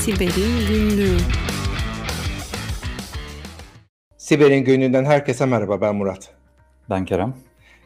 Siber'in Günlüğü Siber'in Günlüğü'nden herkese merhaba ben Murat. Ben Kerem.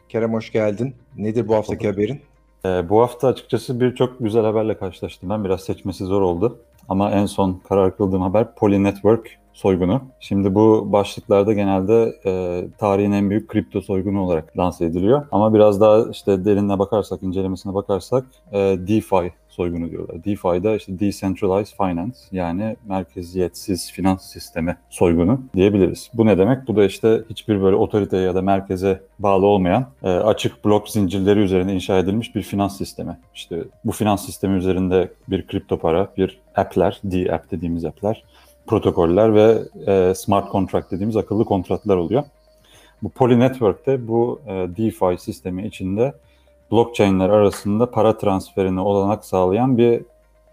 Kerem hoş geldin. Nedir bu haftaki haberin? Ee, bu hafta açıkçası birçok güzel haberle karşılaştım ben. Biraz seçmesi zor oldu. Ama en son karar kıldığım haber Poly Network soygunu. Şimdi bu başlıklarda genelde e, tarihin en büyük kripto soygunu olarak lanse ediliyor. Ama biraz daha işte derinine bakarsak, incelemesine bakarsak e, DeFi soygunu diyorlar. DeFi'da işte Decentralized Finance yani merkeziyetsiz finans sistemi soygunu diyebiliriz. Bu ne demek? Bu da işte hiçbir böyle otoriteye ya da merkeze bağlı olmayan e, açık blok zincirleri üzerine inşa edilmiş bir finans sistemi. İşte bu finans sistemi üzerinde bir kripto para, bir app'ler, D-app dediğimiz app'ler, protokoller ve e, smart contract dediğimiz akıllı kontratlar oluyor. Bu Poly Network'te bu e, DeFi sistemi içinde blockchain'ler arasında para transferine olanak sağlayan bir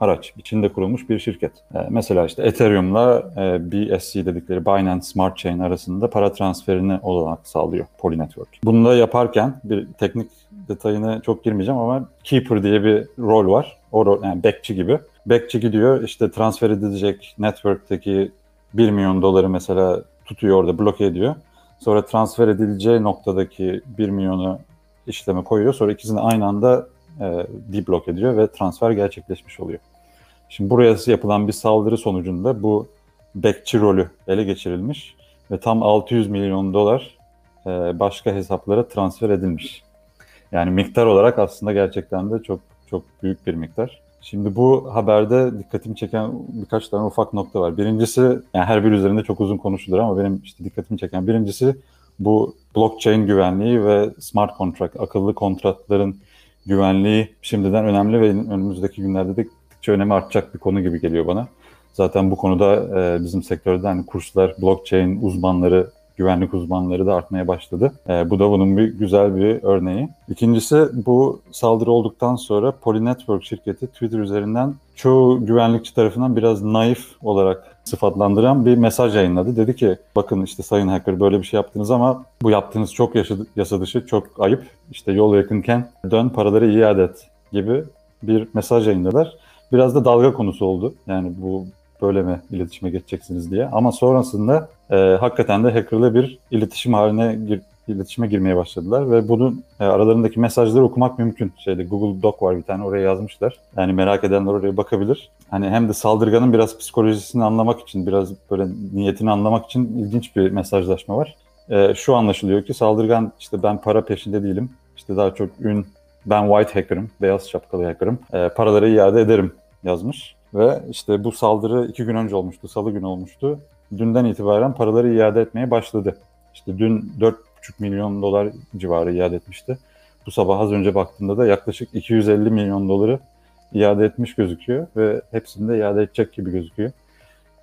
araç. içinde kurulmuş bir şirket. E, mesela işte Ethereum'la e, BSC dedikleri Binance Smart Chain arasında para transferine olanak sağlıyor Poly Network. Bunu da yaparken bir teknik detayına çok girmeyeceğim ama Keeper diye bir rol var. O rol, yani bekçi gibi. Bekçi gidiyor işte transfer edilecek network'teki 1 milyon doları mesela tutuyor orada bloke ediyor. Sonra transfer edileceği noktadaki 1 milyonu işleme koyuyor. Sonra ikisini aynı anda e, deblok ediyor ve transfer gerçekleşmiş oluyor. Şimdi buraya yapılan bir saldırı sonucunda bu bekçi rolü ele geçirilmiş ve tam 600 milyon dolar e, başka hesaplara transfer edilmiş. Yani miktar olarak aslında gerçekten de çok çok büyük bir miktar. Şimdi bu haberde dikkatimi çeken birkaç tane ufak nokta var. Birincisi, yani her bir üzerinde çok uzun konuşulur ama benim işte dikkatimi çeken birincisi bu blockchain güvenliği ve smart contract, akıllı kontratların güvenliği şimdiden önemli ve önümüzdeki günlerde de önemi artacak bir konu gibi geliyor bana. Zaten bu konuda e, bizim sektörde hani kurslar, blockchain uzmanları güvenlik uzmanları da artmaya başladı. E, bu da bunun bir güzel bir örneği. İkincisi bu saldırı olduktan sonra Poly Network şirketi Twitter üzerinden çoğu güvenlikçi tarafından biraz naif olarak sıfatlandıran bir mesaj yayınladı. Dedi ki bakın işte sayın hacker böyle bir şey yaptınız ama bu yaptığınız çok yasa dışı, çok ayıp. İşte yol yakınken dön paraları iade et gibi bir mesaj yayınladılar. Biraz da dalga konusu oldu. Yani bu böyle mi iletişime geçeceksiniz diye. Ama sonrasında e, hakikaten de hackerlı bir iletişim haline gir, iletişime girmeye başladılar ve bunun e, aralarındaki mesajları okumak mümkün. Şeyde Google Doc var bir tane oraya yazmışlar. Yani merak edenler oraya bakabilir. Hani hem de saldırganın biraz psikolojisini anlamak için, biraz böyle niyetini anlamak için ilginç bir mesajlaşma var. E, şu anlaşılıyor ki saldırgan işte ben para peşinde değilim. İşte daha çok ün ben white hacker'ım, beyaz şapkalı hacker'ım. E, paraları iade ederim yazmış. Ve işte bu saldırı iki gün önce olmuştu, salı günü olmuştu. Dünden itibaren paraları iade etmeye başladı. İşte dün 4,5 milyon dolar civarı iade etmişti. Bu sabah az önce baktığımda da yaklaşık 250 milyon doları iade etmiş gözüküyor ve hepsini de iade edecek gibi gözüküyor.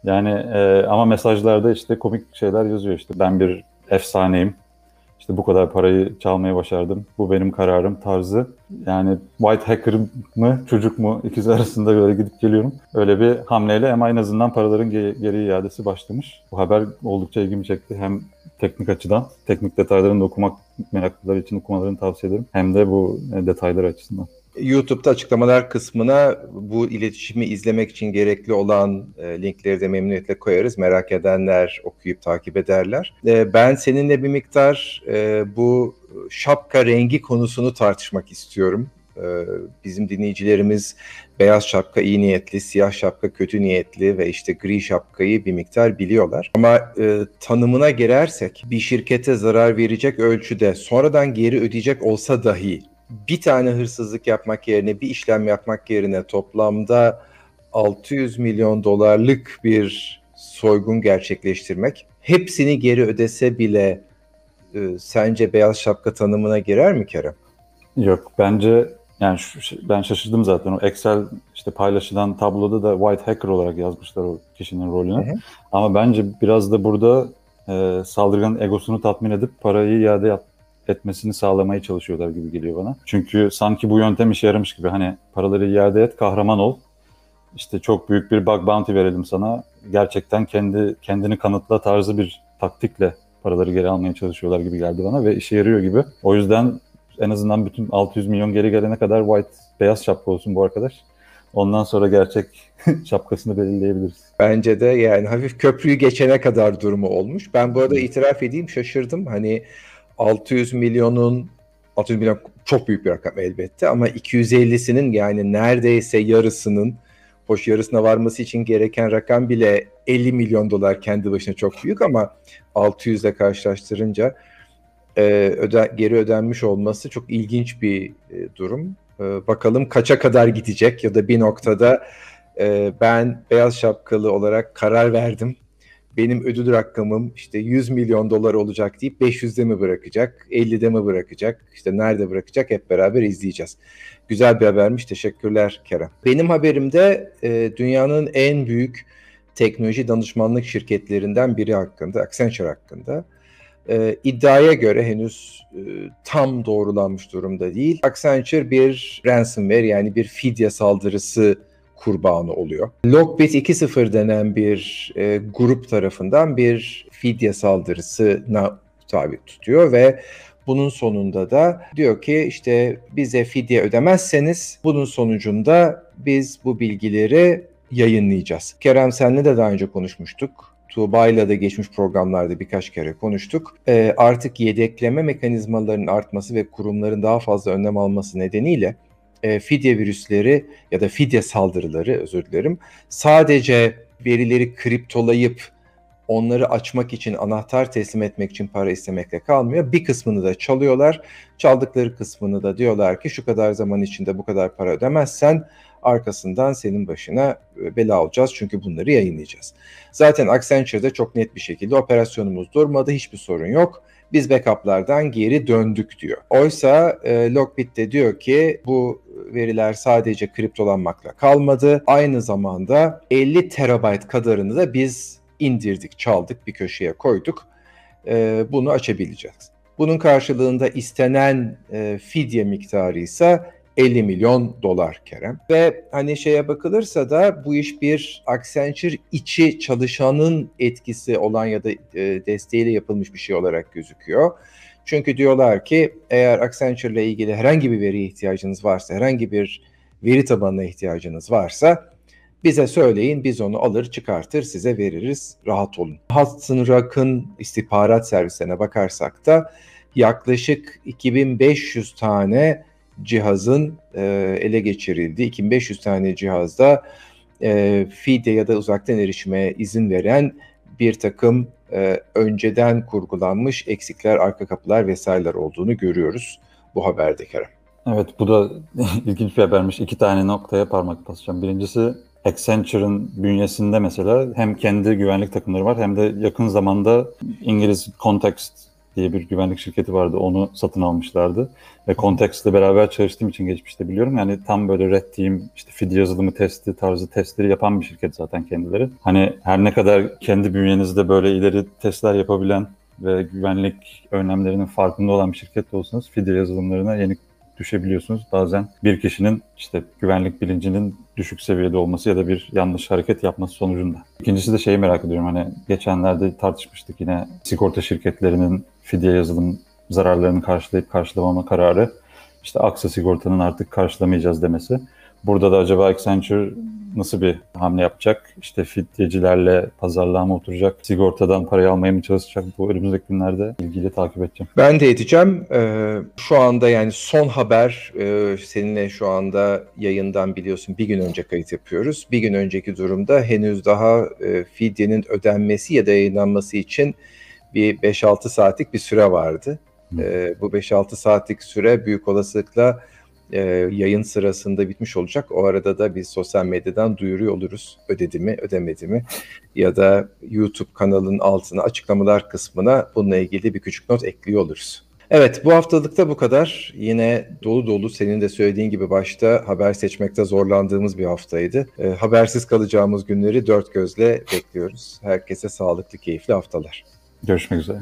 Yani e, ama mesajlarda işte komik şeyler yazıyor işte ben bir efsaneyim, işte bu kadar parayı çalmaya başardım. Bu benim kararım tarzı. Yani white hacker mı çocuk mu ikisi arasında böyle gidip geliyorum. Öyle bir hamleyle ama en azından paraların geri iadesi başlamış. Bu haber oldukça ilgimi çekti. Hem teknik açıdan, teknik detaylarını da okumak meraklılar için okumalarını tavsiye ederim. Hem de bu detaylar açısından. YouTube'da açıklamalar kısmına bu iletişimi izlemek için gerekli olan e, linkleri de memnuniyetle koyarız. Merak edenler okuyup takip ederler. E, ben seninle bir miktar e, bu şapka rengi konusunu tartışmak istiyorum. E, bizim dinleyicilerimiz beyaz şapka iyi niyetli, siyah şapka kötü niyetli ve işte gri şapkayı bir miktar biliyorlar. Ama e, tanımına girersek bir şirkete zarar verecek ölçüde sonradan geri ödeyecek olsa dahi bir tane hırsızlık yapmak yerine bir işlem yapmak yerine toplamda 600 milyon dolarlık bir soygun gerçekleştirmek hepsini geri ödese bile e, sence beyaz şapka tanımına girer mi Kerem? Yok bence yani şu, ben şaşırdım zaten o Excel işte paylaşılan tabloda da white hacker olarak yazmışlar o kişinin rolünü. Hı hı. Ama bence biraz da burada e, saldırganın egosunu tatmin edip parayı iade yap, etmesini sağlamaya çalışıyorlar gibi geliyor bana. Çünkü sanki bu yöntem işe yaramış gibi hani paraları iade et, kahraman ol. İşte çok büyük bir bug bounty verelim sana. Gerçekten kendi kendini kanıtla tarzı bir taktikle paraları geri almaya çalışıyorlar gibi geldi bana ve işe yarıyor gibi. O yüzden en azından bütün 600 milyon geri gelene kadar white beyaz şapka olsun bu arkadaş. Ondan sonra gerçek şapkasını belirleyebiliriz. Bence de yani hafif köprüyü geçene kadar durumu olmuş. Ben bu arada itiraf edeyim şaşırdım. Hani 600 milyonun 600 milyon çok büyük bir rakam elbette ama 250'sinin yani neredeyse yarısının hoş yarısına varması için gereken rakam bile 50 milyon dolar kendi başına çok büyük ama 600 ile karşılaştırınca e, öde, geri ödenmiş olması çok ilginç bir e, durum. E, bakalım kaça kadar gidecek ya da bir noktada e, ben beyaz şapkalı olarak karar verdim. Benim ödül rakamım işte 100 milyon dolar olacak deyip 500'de mi bırakacak, 50'de mi bırakacak, işte nerede bırakacak hep beraber izleyeceğiz. Güzel bir habermiş. Teşekkürler Kerem. Benim haberimde e, dünyanın en büyük teknoloji danışmanlık şirketlerinden biri hakkında, Accenture hakkında. E, iddiaya göre henüz e, tam doğrulanmış durumda değil. Accenture bir ransomware yani bir fidye saldırısı kurbanı oluyor. Lockbit 2.0 denen bir e, grup tarafından bir fidye saldırısına tabi tutuyor ve bunun sonunda da diyor ki işte bize fidye ödemezseniz bunun sonucunda biz bu bilgileri yayınlayacağız. Kerem senle de daha önce konuşmuştuk. Tuğba'yla da geçmiş programlarda birkaç kere konuştuk. E, artık yedekleme mekanizmalarının artması ve kurumların daha fazla önlem alması nedeniyle e, fidye virüsleri ya da fidye saldırıları özür dilerim sadece verileri kriptolayıp onları açmak için anahtar teslim etmek için para istemekle kalmıyor. Bir kısmını da çalıyorlar. Çaldıkları kısmını da diyorlar ki şu kadar zaman içinde bu kadar para ödemezsen arkasından senin başına e, bela olacağız çünkü bunları yayınlayacağız. Zaten Accenture'da çok net bir şekilde operasyonumuz durmadı, hiçbir sorun yok. Biz backup'lardan geri döndük diyor. Oysa e, Lockbit de diyor ki bu veriler sadece kriptolanmakla kalmadı. Aynı zamanda 50 terabayt kadarını da biz indirdik, çaldık, bir köşeye koyduk. E, bunu açabileceğiz. Bunun karşılığında istenen e, fidye miktarı ise 50 milyon dolar Kerem. Ve hani şeye bakılırsa da bu iş bir Accenture içi çalışanın etkisi olan ya da e, desteğiyle yapılmış bir şey olarak gözüküyor. Çünkü diyorlar ki eğer Accenture ile ilgili herhangi bir veriye ihtiyacınız varsa, herhangi bir veri tabanına ihtiyacınız varsa bize söyleyin biz onu alır çıkartır size veririz rahat olun. Hudson Rock'ın istihbarat servisine bakarsak da yaklaşık 2500 tane cihazın e, ele geçirildi. 2500 tane cihazda e, FIDE ya da uzaktan erişime izin veren bir takım e, önceden kurgulanmış eksikler, arka kapılar vesaireler olduğunu görüyoruz bu haberde Kerem. Evet bu da ilginç bir habermiş. İki tane noktaya parmak basacağım. Birincisi Accenture'ın bünyesinde mesela hem kendi güvenlik takımları var hem de yakın zamanda İngiliz Context diye bir güvenlik şirketi vardı. Onu satın almışlardı. Ve Context ile beraber çalıştığım için geçmişte biliyorum. Yani tam böyle Red Team, işte feed yazılımı testi tarzı testleri yapan bir şirket zaten kendileri. Hani her ne kadar kendi bünyenizde böyle ileri testler yapabilen ve güvenlik önlemlerinin farkında olan bir şirket de olsanız feed yazılımlarına yeni düşebiliyorsunuz. Bazen bir kişinin işte güvenlik bilincinin düşük seviyede olması ya da bir yanlış hareket yapması sonucunda. İkincisi de şeyi merak ediyorum hani geçenlerde tartışmıştık yine sigorta şirketlerinin fidye yazılım zararlarını karşılayıp karşılamama kararı işte Aksa sigortanın artık karşılamayacağız demesi. Burada da acaba Accenture nasıl bir hamle yapacak? İşte fidyecilerle pazarlığa mı oturacak? Sigortadan parayı almaya mı çalışacak? Bu önümüzdeki günlerde ilgili takip edeceğim. Ben de edeceğim. Ee, şu anda yani son haber e, seninle şu anda yayından biliyorsun bir gün önce kayıt yapıyoruz. Bir gün önceki durumda henüz daha e, fidyenin ödenmesi ya da yayınlanması için bir 5-6 saatlik bir süre vardı. E, bu 5-6 saatlik süre büyük olasılıkla e, yayın sırasında bitmiş olacak. O arada da biz sosyal medyadan duyuruyor oluruz. Ödedi mi, ödemedi mi? Ya da YouTube kanalının altına açıklamalar kısmına bununla ilgili bir küçük not ekliyor oluruz. Evet bu haftalıkta bu kadar. Yine dolu dolu senin de söylediğin gibi başta haber seçmekte zorlandığımız bir haftaydı. E, habersiz kalacağımız günleri dört gözle bekliyoruz. Herkese sağlıklı, keyifli haftalar. Görüşmek üzere.